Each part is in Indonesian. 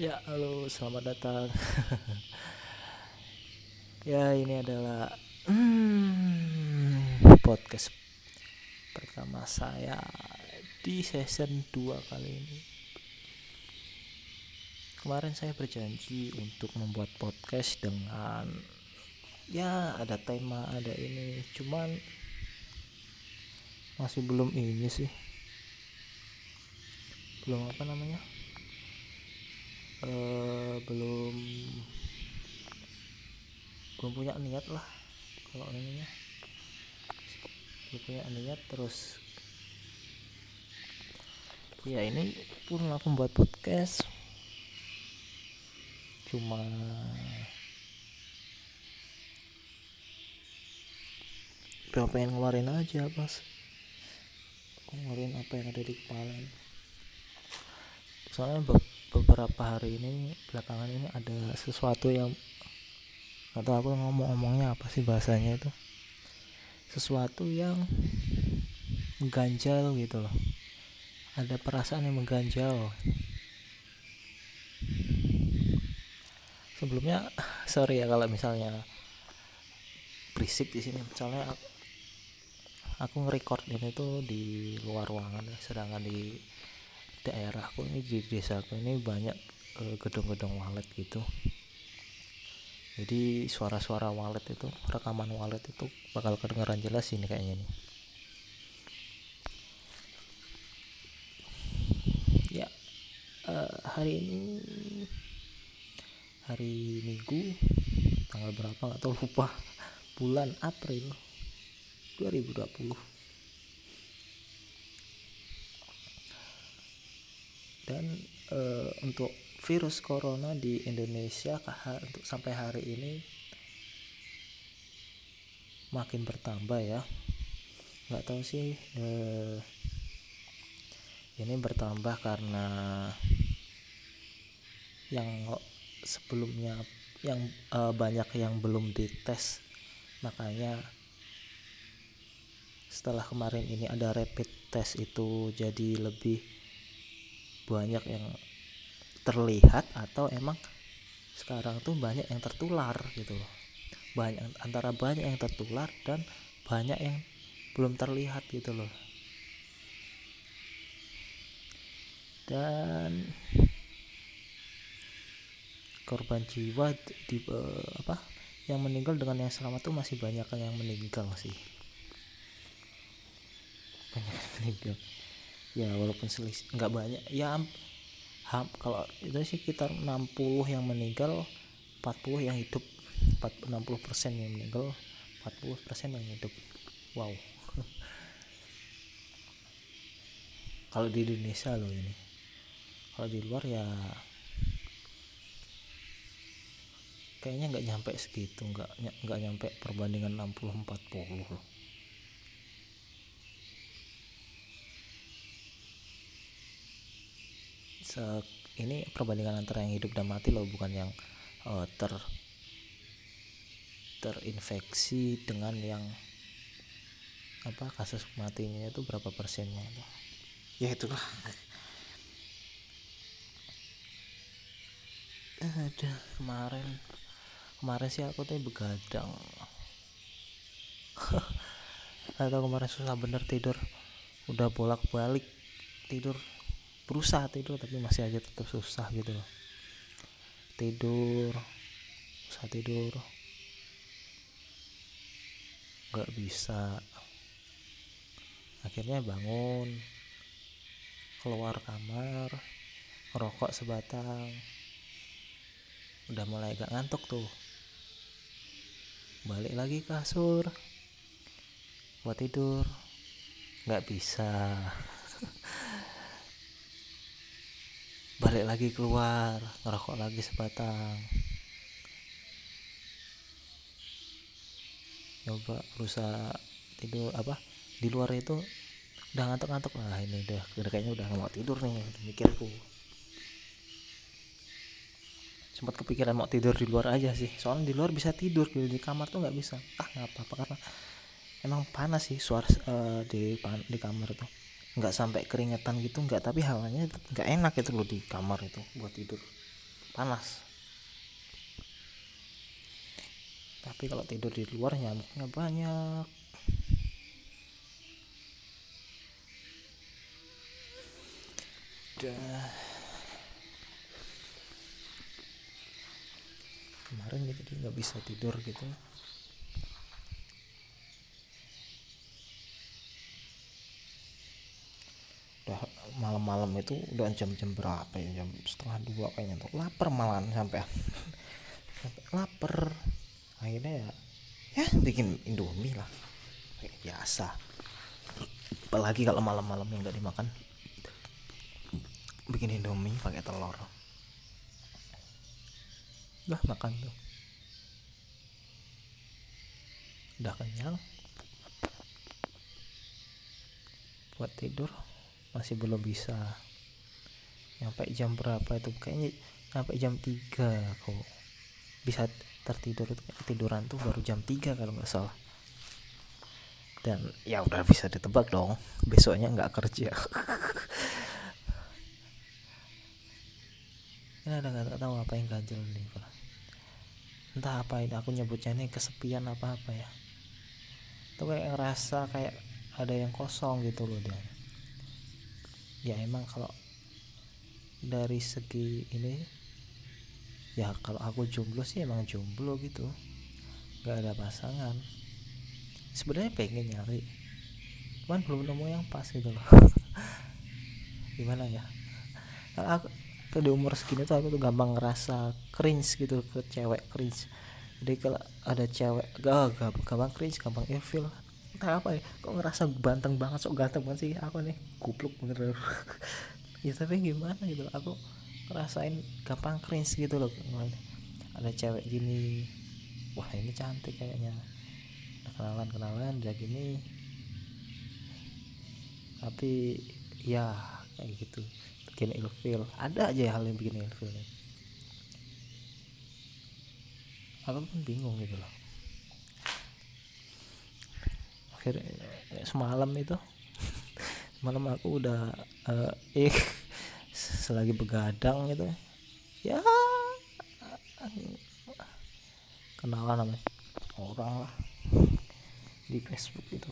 Ya, halo, selamat datang. ya, ini adalah hmm, podcast pertama saya di season 2 kali ini. Kemarin saya berjanji untuk membuat podcast dengan ya ada tema, ada ini. Cuman masih belum ini sih. Belum apa namanya? Uh, belum. Belum punya niat lah kalau ininya. Belum punya niat terus. Ya ini pun aku buat podcast. Cuma pengen ngeluarin aja pas ngeluarin apa yang ada di kepala. Soalnya beberapa hari ini belakangan ini ada sesuatu yang atau aku ngomong-ngomongnya apa sih bahasanya itu. Sesuatu yang mengganjal gitu loh. Ada perasaan yang mengganjal. Sebelumnya sorry ya kalau misalnya berisik di sini. Misalnya aku, aku nge-record ini tuh di luar ruangan sedangkan di daerahku ini di desaku ini banyak gedung gedung-gedung walet gitu. Jadi suara-suara walet itu rekaman walet itu bakal kedengaran jelas ini kayaknya nih. Ya uh, hari ini hari minggu tanggal berapa nggak lupa. Bulan April 2020 dan uh, untuk virus corona di Indonesia untuk sampai hari ini makin bertambah ya. Nggak tahu sih uh, ini bertambah karena yang sebelumnya yang uh, banyak yang belum dites. Makanya setelah kemarin ini ada rapid test itu jadi lebih banyak yang terlihat atau emang sekarang tuh banyak yang tertular gitu loh. Banyak antara banyak yang tertular dan banyak yang belum terlihat gitu loh. Dan korban jiwa di uh, apa yang meninggal dengan yang selamat tuh masih banyak yang meninggal sih. Banyak yang meninggal ya walaupun selisih nggak banyak. Ya ham, kalau itu sih sekitar 60 yang meninggal 40 yang hidup. 40, 60 persen yang meninggal 40 persen yang hidup. Wow. Kalau di Indonesia loh ini. Kalau di luar ya kayaknya nggak nyampe segitu nggak nggak nyampe perbandingan 60 40 loh se ini perbandingan antara yang hidup dan mati loh bukan yang uh, ter terinfeksi dengan yang apa kasus matinya itu berapa persennya itu. Ya itulah. Ada kemarin kemarin sih aku tuh begadang. Atau kemarin susah bener tidur. Udah bolak balik tidur berusaha tidur tapi masih aja tetap susah gitu loh. Tidur susah tidur. Nggak bisa. Akhirnya bangun keluar kamar rokok sebatang. Udah mulai gak ngantuk tuh. Balik lagi kasur buat tidur. Nggak bisa balik lagi keluar ngerokok lagi sebatang. Coba berusaha tidur apa di luar itu udah ngantuk-ngantuk. Lah ini udah, kayaknya udah mau tidur nih mikirku. Sempat kepikiran mau tidur di luar aja sih. Soalnya di luar bisa tidur gitu. Di kamar tuh nggak bisa. Ah nggak apa-apa karena emang panas sih suara uh, di di kamar tuh nggak sampai keringetan gitu nggak tapi hawanya nggak enak itu loh di kamar itu buat tidur. Panas. Tapi kalau tidur di luar nyamuknya banyak. Udah. Kemarin jadi nggak bisa tidur gitu udah malam-malam itu udah jam-jam berapa ya? Jam setengah dua kayaknya tuh. Lapar malahan sampai lapar. Akhirnya ya ya bikin indomie lah. Biasa. Apalagi kalau malam-malam yang nggak dimakan bikin indomie pakai telur. Udah makan tuh. Udah kenyang. Buat tidur masih belum bisa. Nyampe jam berapa itu? Kayaknya sampai jam 3 kok. Bisa tertidur itu tiduran tuh baru jam 3 kalau nggak salah. Dan ya udah bisa ditebak dong. Besoknya nggak kerja. Ini ada nggak tahu apa yang ganjel nih entah apa ini aku nyebutnya ini kesepian apa apa ya. Tuh kayak ngerasa kayak ada yang kosong gitu loh dia ya emang kalau dari segi ini ya kalau aku jomblo sih emang jomblo gitu. Nggak ada pasangan. Sebenarnya pengen nyari cuman belum nemu yang pas gitu loh. Gimana ya? Kalau aku tuh di umur segini tuh aku tuh gampang ngerasa cringe gitu ke cewek cringe. Jadi kalau ada cewek gak, gak gampang cringe gampang ilfil entah apa ya? Kok ngerasa banteng banget sok ganteng banget sih aku nih? Kupluk bener. Ya tapi gimana gitu aku ngerasain gampang cringe gitu loh ada cewek gini wah ini cantik kayaknya. Udah kenalan kenalan udah gini. Tapi ya kayak gitu. Bikin ilfil ada aja hal yang bikin ilfil aku pun bingung gitu loh akhirnya semalam itu. Malam aku udah uh, eh selagi begadang gitu ya kenalan sama orang lah di Facebook itu.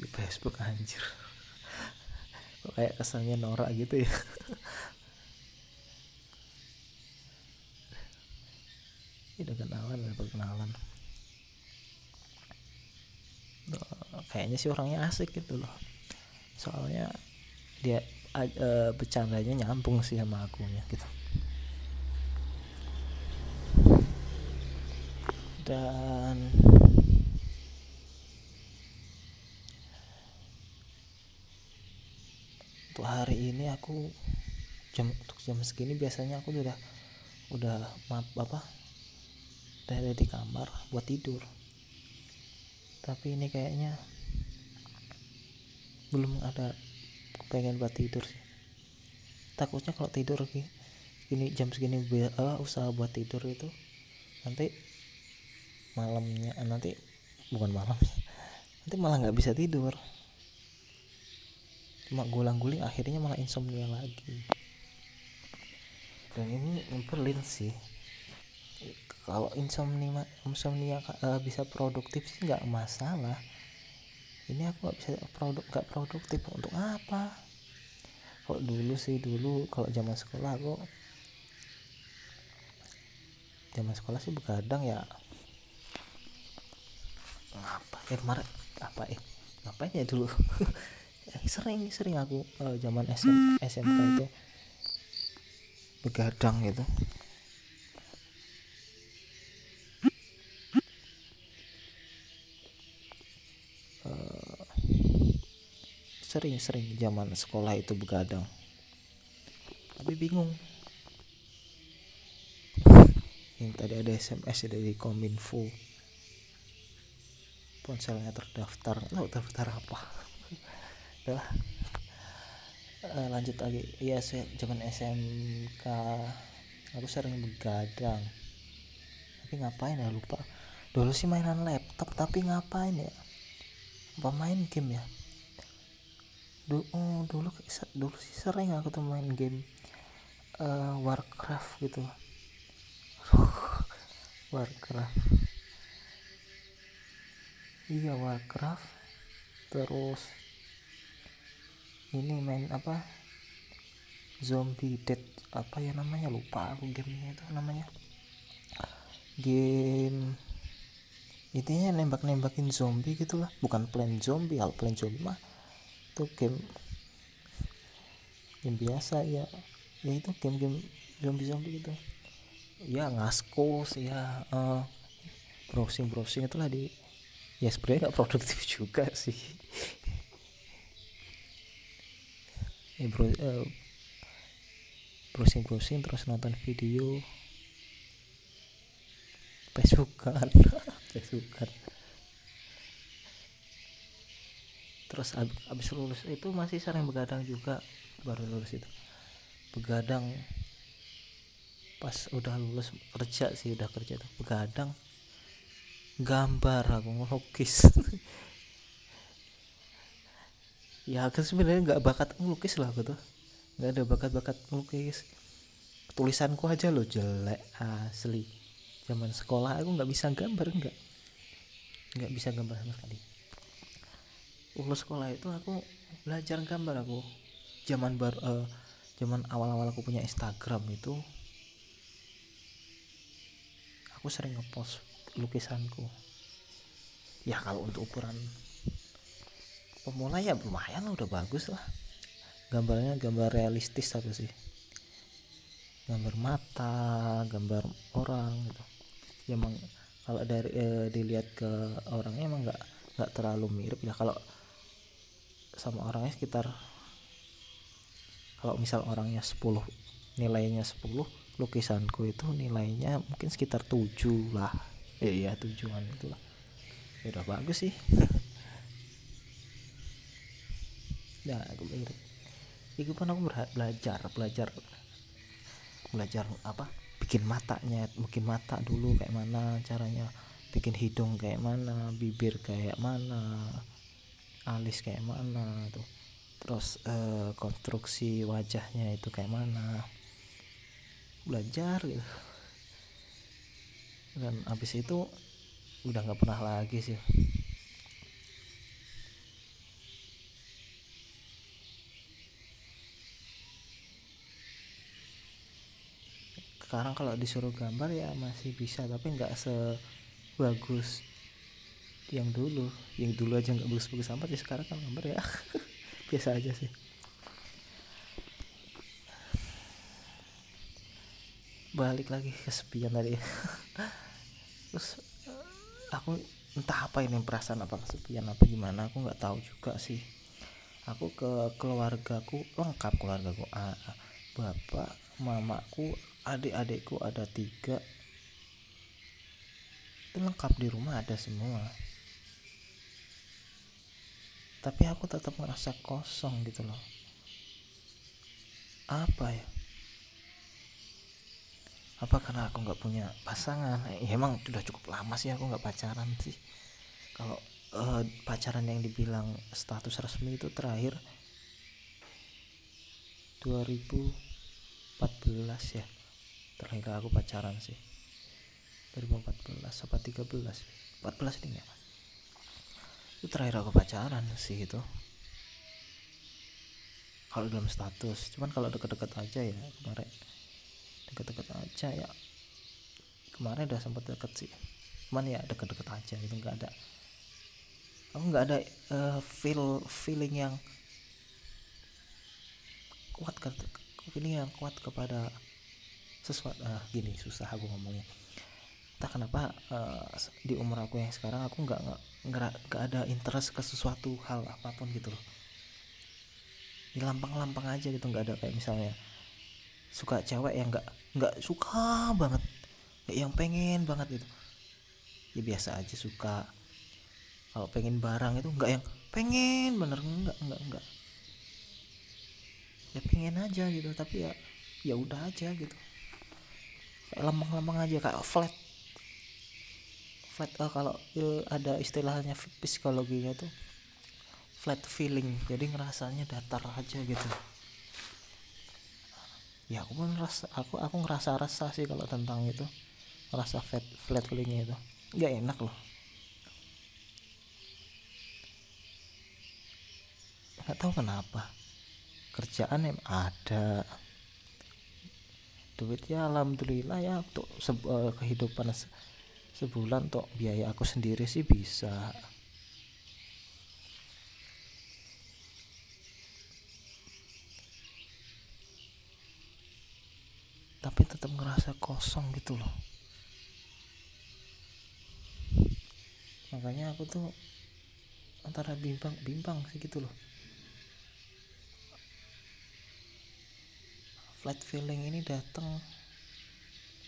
Di Facebook anjir. Kok kayak kesannya norak gitu ya? Udah kenalan udah perkenalan kayaknya sih orangnya asik gitu loh. Soalnya dia uh, bercandanya nyambung sih sama aku ya gitu. Dan untuk hari ini aku jam untuk jam segini biasanya aku udah udah maaf apa udah ada di kamar buat tidur. Tapi ini kayaknya belum ada kepengen buat tidur sih. Takutnya kalau tidur ini jam segini uh, usaha buat tidur itu nanti malamnya eh, nanti bukan malamnya nanti malah nggak bisa tidur. Cuma gulang-guling akhirnya malah insomnia lagi. Dan ini nyempelin sih. Kalau insomnia insomnia uh, bisa produktif sih nggak masalah ini aku nggak bisa produk nggak produktif untuk apa? Kalau dulu sih dulu kalau zaman sekolah aku zaman sekolah sih begadang ya. Ngapa eh kemarin apa eh ngapain ya dulu? Sering sering aku uh, zaman SM, SMK itu. Begadang gitu sering-sering zaman sekolah itu begadang. Tapi bingung. Yang tadi ada SMS dari Kominfo. Ponselnya terdaftar. Tahu terdaftar apa? Udah uh, lanjut lagi. Iya saya zaman SMK aku sering begadang. Tapi ngapain ya? Lupa. Dulu sih mainan laptop tapi ngapain ya? Apa main game ya dulu oh, dulu dulu sih sering aku tuh main game uh, Warcraft gitu. Warcraft. Iya Warcraft. Terus ini main apa? Zombie dead apa ya namanya? Lupa aku gamenya itu namanya. Game intinya nembak-nembakin zombie gitulah. Bukan plan zombie hal plan zombie mah itu game game biasa ya. Ya itu game-game zombie-zombie gitu. Ya ngaskos ya uh, browsing browsing itulah di ya sebenarnya nggak produktif juga sih. Ya bro uh, browsing browsing terus nonton video. Facebookan Facebookan terus ab abis lulus itu masih sering begadang juga baru lulus itu. Begadang pas udah lulus kerja sih udah kerja tuh begadang gambar aku ngelukis. Ya aku sebenarnya nggak bakat ngelukis lah aku tuh. Nggak ada bakat-bakat ngelukis. Tulisanku aja loh jelek asli. Zaman sekolah aku nggak bisa gambar nggak. Nggak bisa gambar sama sekali lulus sekolah itu aku belajar gambar aku. Zaman baru uh, zaman awal-awal aku punya Instagram itu aku sering ngepost lukisanku. Ya kalau untuk ukuran pemula ya lumayan udah bagus lah. Gambarnya gambar realistis aku sih? Gambar mata gambar orang gitu. Ya emang kalau dari eh, dilihat ke orangnya emang nggak nggak terlalu mirip. Ya kalau sama orangnya sekitar kalau misal orangnya 10 nilainya 10 lukisanku itu nilainya mungkin sekitar 7 lah. Ya iya tujuan itulah ya udah bagus sih. Ya aku mirip itu pun aku belajar belajar belajar apa? Bikin matanya mungkin mata dulu kayak mana caranya bikin hidung kayak mana bibir kayak mana alis kayak mana tuh. Terus uh, konstruksi wajahnya itu kayak mana. Belajar gitu. Dan habis itu udah nggak pernah lagi sih. Sekarang kalau disuruh gambar ya masih bisa tapi nggak sebagus yang dulu yang dulu aja nggak bagus-bagus amat ya sekarang kan gambar ya. Biasa aja sih. Balik lagi ke kesepian tadi. Terus aku entah apa ini perasaan apa kesepian apa gimana aku nggak tahu juga sih. Aku ke keluargaku lengkap keluargaku. Ah, bapak mamaku adik-adikku ada tiga. Itu lengkap di rumah ada semua tapi aku tetap merasa kosong gitu loh. Apa ya? Apa karena aku nggak punya pasangan? Ya, emang udah cukup lama sih aku nggak pacaran sih. Kalau uh, pacaran yang dibilang status resmi itu terakhir 2014 ya. Terakhir aku pacaran sih. 2014 apa 13 14 ini ya itu terakhir aku pacaran sih itu. Kalau dalam status cuman kalau deket-deket aja ya kemarin. Deket-deket aja ya. Kemarin udah sempet deket sih. Cuman ya deket-deket aja gitu nggak ada. Aku nggak ada uh, feel feeling yang kuat ke feeling yang kuat kepada sesuatu ah gini susah aku ngomongnya. Tak kenapa uh, di umur aku yang sekarang aku nggak nggak ada interest ke sesuatu hal apa pun gitu loh. Di lampang-lampang aja gitu nggak ada kayak misalnya suka cewek yang nggak nggak suka banget kayak yang pengen banget gitu. Ya biasa aja suka. Kalau pengen barang itu nggak yang pengen bener nggak nggak nggak. Ya pengen aja gitu tapi ya ya udah aja gitu. Lempeng-lempeng aja kayak flat flat oh, kalau ada istilahnya psikologinya tuh flat feeling. Jadi ngerasanya datar aja gitu. Ya aku pun rasa aku aku ngerasa rasa sih kalau tentang itu. Rasa flat flat feelingnya itu. Nggak enak loh. Nggak tahu kenapa. Kerjaan yang ada. Duitnya alhamdulillah ya untuk uh, kehidupan se sebulan untuk biaya aku sendiri sih bisa. Tapi tetap ngerasa kosong gitu loh. Makanya aku tuh antara bimbang bimbang sih gitu loh. Flat feeling ini datang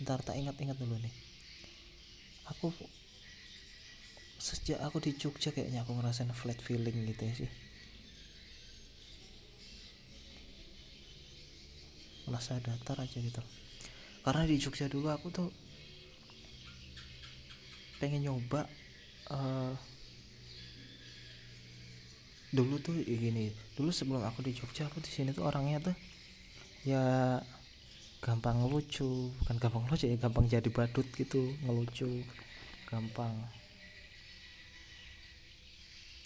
ntar tak ingat-ingat dulu nih aku sejak aku di Jogja kayaknya aku ngerasain flat feeling gitu ya sih. Merasa datar aja gitu. Karena di Jogja dulu aku tuh pengen nyoba uh, dulu tuh gini dulu sebelum aku di Jogja aku di sini tuh orangnya tuh ya gampang lucu bukan gampang lucu ya gampang jadi badut gitu ngelucu. Gampang.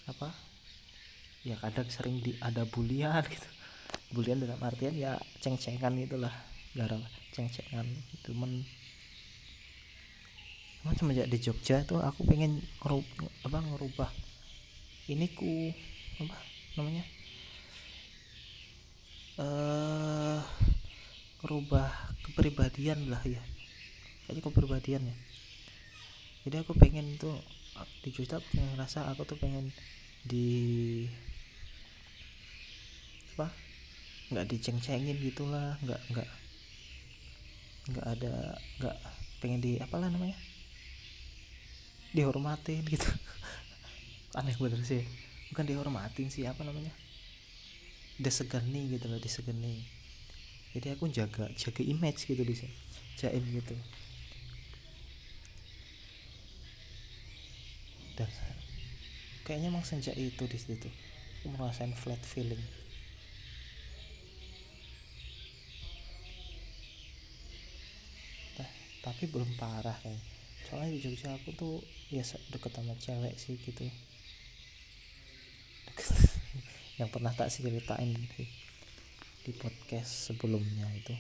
Apa? Ya kadang sering di ada bulian gitu. Bulian dalam artian ya ceng-cengan gitulah gara ceng-cengan temen cuman semenjak di Jogja tuh aku pengen ngerubah, apa ngerubah ini ku apa namanya? Eh uh, ngerubah kepribadian lah ya. Kayaknya kepribadian ya. Jadi aku pengen tuh di Jogja aku ngerasa aku tuh pengen di apa nggak diceng-cengin gitulah nggak nggak nggak ada nggak pengen di apalah namanya dihormatin gitu. Aneh bener sih. Bukan dihormatin sih apa namanya disegani gitu loh disegani jadi aku jaga jaga image gitu sini jaim gitu. Dan kayaknya emang sejak itu di situ aku merasakan flat feeling. Tapi belum parah kayak. Soalnya di Jogja aku tuh ya deket sama cewek sih gitu. Yang pernah tak ceritain di, di podcast sebelumnya itu.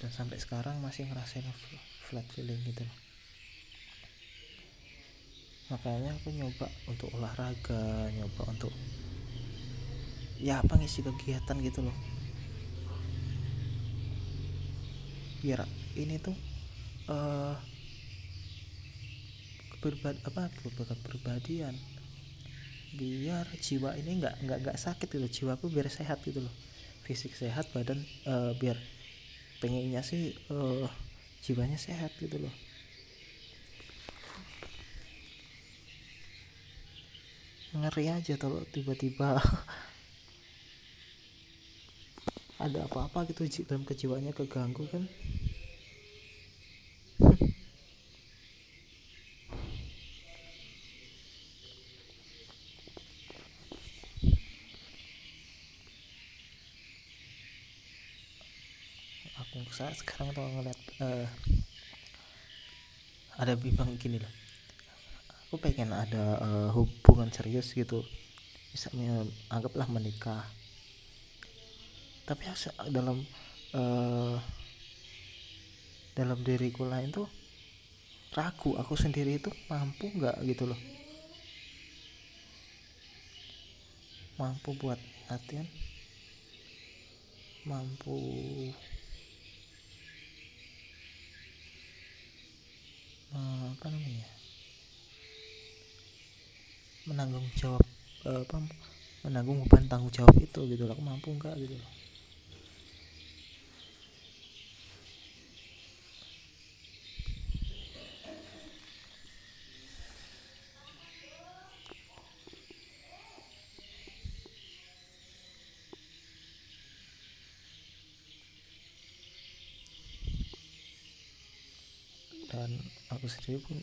Dan sampai sekarang masih ngerasain flat feeling gitu loh. Makanya aku nyoba untuk olahraga nyoba untuk ya apa ngisi kegiatan gitu loh. Biar ini tuh uh, kepribadi apa kepribadian biar jiwa ini nggak nggak nggak sakit gitu. Jiwaku biar sehat gitu loh. Fisik sehat badan uh, biar pengennya sih uh, jiwanya sehat gitu loh. Ngeri aja kalau tiba-tiba ada apa-apa gitu dalam kejiwaannya keganggu kan sekarang tuh ngeliat uh, ada bimbang gini loh. Aku pengen ada uh, hubungan serius gitu. Misalnya anggaplah menikah. Tapi dalam uh, dalam diriku lain tuh ragu. Aku sendiri itu mampu nggak gitu loh. Mampu buat latihan. Mampu uh, apa namanya menanggung jawab uh, apa menanggung beban tanggung jawab itu gitu loh. Aku mampu nggak gitu loh. Dan aku sendiri pun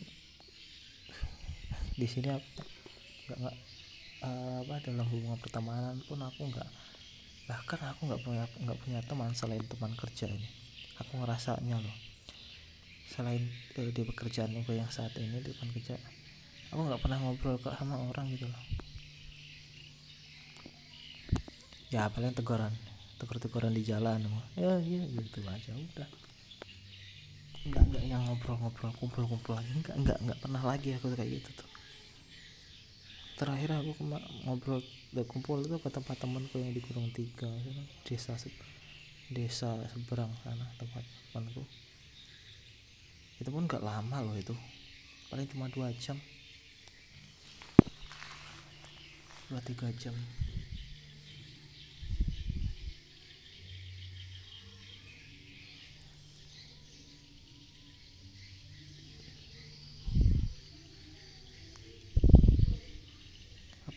di sini aku nggak nggak uh, apa dalam hubungan pertemanan pun aku nggak bahkan aku nggak punya nggak punya teman selain teman kerja ini. Aku ngerasanya loh selain eh, di pekerjaan gue yang saat ini di depan kerja aku nggak pernah ngobrol ke sama orang gitu loh. Ya paling teguran tegur-teguran di jalan ya ya gitu aja udah nggak nggak yang ngobrol-ngobrol kumpul-kumpul lagi nggak nggak nggak pernah lagi aku kayak gitu tuh. Terakhir aku ngobrol kumpul itu ke tempat temanku yang di Gunung Tiga desa desa seberang sana tempat temanku. Itu pun gak lama loh itu. Paling cuma dua jam. Dua tiga jam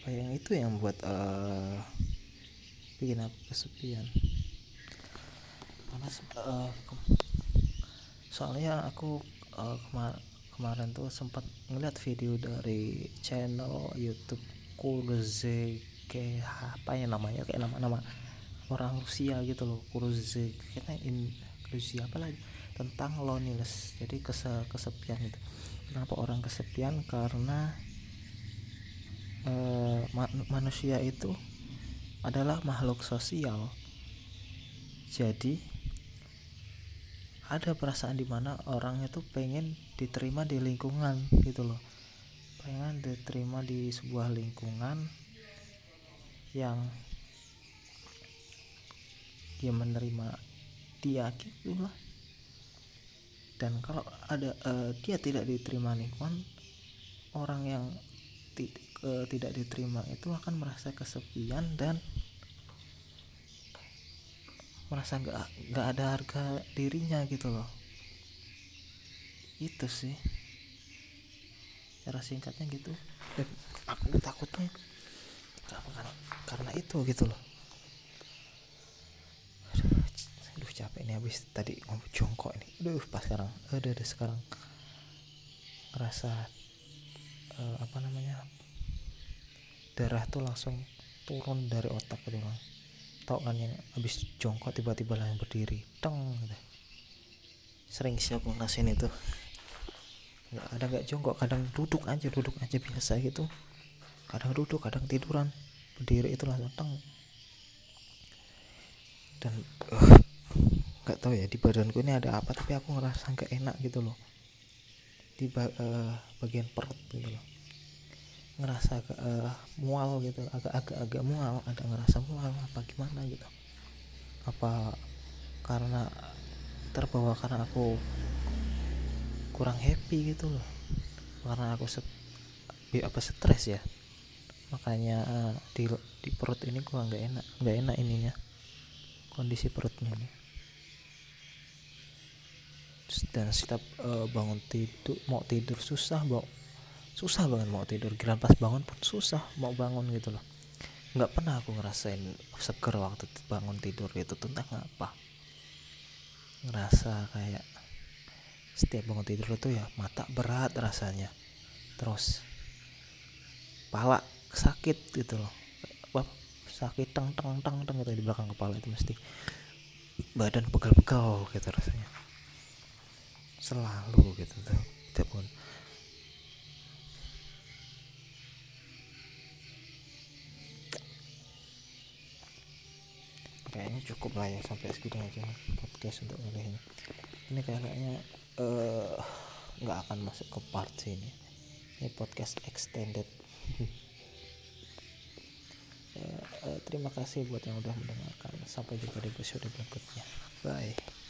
apa yang itu yang buat uh, bikin aku kesepian. Karena uh, ke soalnya aku uh, kemar kemarin tuh sempat ngeliat video dari channel YouTube Kuruze kayak apa ya namanya kayak nama-nama orang Rusia gitu loh Kuruze kayaknya in Rusia apa lagi tentang loneliness. Jadi kesepian itu. Kenapa orang kesepian? Karena eh, manusia itu adalah makhluk sosial. Jadi ada perasaan di mana orang itu pengen diterima di lingkungan gitu loh. Pengen diterima di sebuah lingkungan yang dia menerima dia gitu lah. Dan kalau ada uh, dia tidak diterima lingkungan orang yang uh, tidak diterima itu akan merasa kesepian dan merasa nggak nggak ada harga dirinya gitu loh. Itu sih. Cara singkatnya gitu. Dan aku takutnya karena, karena itu gitu loh. Aduh, capek nih habis tadi ngomong jongkok ini. Aduh pas sekarang. Ada ada sekarang ngerasa uh, apa namanya darah tuh langsung turun dari otak gitu kan tau kan yang habis jongkok tiba-tiba lah yang berdiri. Teng gitu. Sering sih aku ngerasain itu. Nggak ada nggak jongkok kadang duduk aja duduk aja biasa gitu. Kadang duduk kadang tiduran. Berdiri itu langsung teng. Dan uh, nggak tahu ya di badanku ini ada apa tapi aku ngerasa nggak enak gitu loh. Di uh, bagian perut gitu loh ngerasa agak uh, mual gitu agak-agak agak mual ada ngerasa mual apa gimana gitu. Apa karena terbawa karena aku kurang happy gitu loh. Karena aku set, apa stres ya. Makanya uh, di di perut ini kurang nggak enak nggak enak ininya kondisi perutnya nih dan setiap uh, bangun tidur mau tidur susah mau susah banget mau tidur. Gila pas bangun pun susah mau bangun gitu loh. Nggak pernah aku ngerasain seger waktu bangun tidur itu tentang apa ngerasa kayak setiap bangun tidur itu ya mata berat rasanya. Terus pala sakit gitu loh. Sakit teng teng teng teng gitu di belakang kepala itu mesti. Badan pegal-pegal gitu rasanya. Selalu gitu tuh bangun kayaknya cukup lah ya sampai segini aja podcast untuk kali ini. Ini kayaknya eh, nggak uh, akan masuk ke part sini ini. Podcast extended. Uh, uh, terima kasih buat yang udah mendengarkan. Sampai jumpa di episode berikutnya. Bye